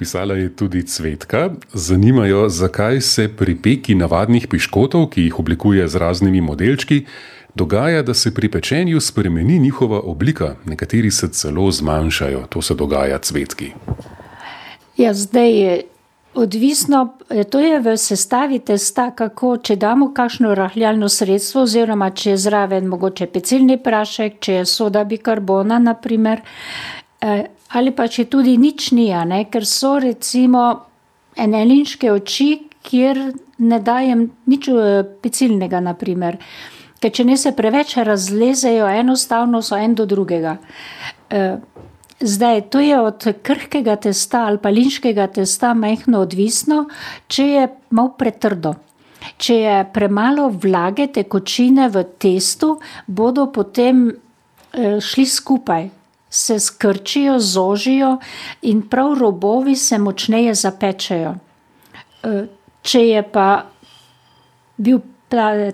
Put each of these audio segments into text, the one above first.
pisala je tudi Cvetka. Zanimajo, zakaj se pri peki navadnih piškotov, ki jih oblikuje z raznimi modelčki, dogaja, da se pri pečenju spremeni njihova oblika, nekateri se celo zmanjšajo. To se dogaja Cvetki. Ja, zdaj je odvisno, to je v sestavi testa, kako če damo kakšno rahljalno sredstvo, oziroma če je zraven mogoče pecilni prašek, če je soda bikarbona, naprimer, ali pa če tudi nič ni, a ne, ker so recimo ene linške oči, kjer ne dajem nič pecilnega, na primer. Ker če ne, se preveč razlezejo, enostavno so en do drugega. zdaj, to je od krhkega testa ali pa linškega testa majhno odvisno, če je malo pretrdo. Če je premalo vlage, tekočine v testu, bodo potem, šli skupaj. Se skrčijo, zožijo in prav robovi se močneje zapečejo. če je pa bil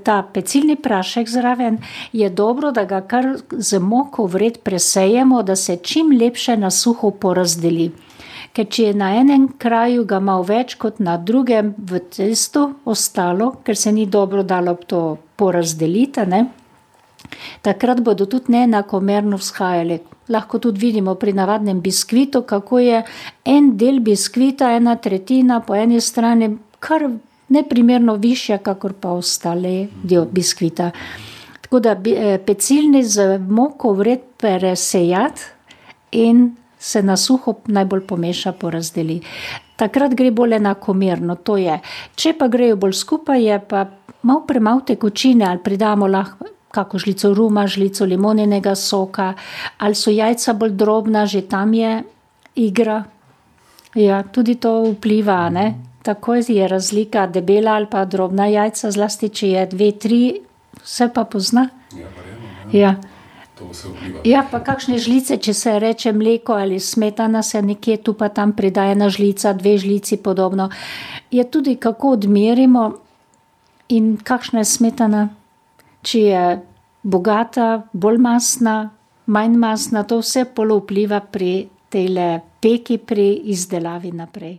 ta pecilni prašek zraven, je dobro, da ga kar z moko vred presejemo, da se čim lepše na suho porazdeli. Ker če je na enem kraju ga malo več kot na drugem v testu ostalo, ker se ni dobro dalo to porazdeliti, ne, takrat bodo tudi neenakomerno vzhajali. Lahko tudi vidimo pri navadnem biskvitu, kako je en del biskvita, ena tretjina po eni strani kar neprimerno višja kakor pa ostali del biskvita. Tako da pecilni z moko vred presejati in se na suho najbolj pomeša, porazdeli. Takrat gre bolj enakomerno, to je. Če pa grejo bolj skupaj, je pa malo premalo tekočine ali pridamo lahko kako žlico ruma, žlico limoninega soka ali so jajca bolj drobna, že tam je igra. Ja, tudi to vpliva, ne. Takoj je razlika, debela ali pa drobna jajca, zlasti če je dve, tri, se pa pozna. Ja. Ja, pa kakšne žlice, če se reče mleko ali smetana, se nekje tu pa tam prida ena žlica, dve žlici, podobno. Je tudi, kako odmerimo in kakšna je smetana. Če je bogata, bolj mastna, manj mastna, to vse pol vpliva pri tejle peki, pri izdelavi naprej.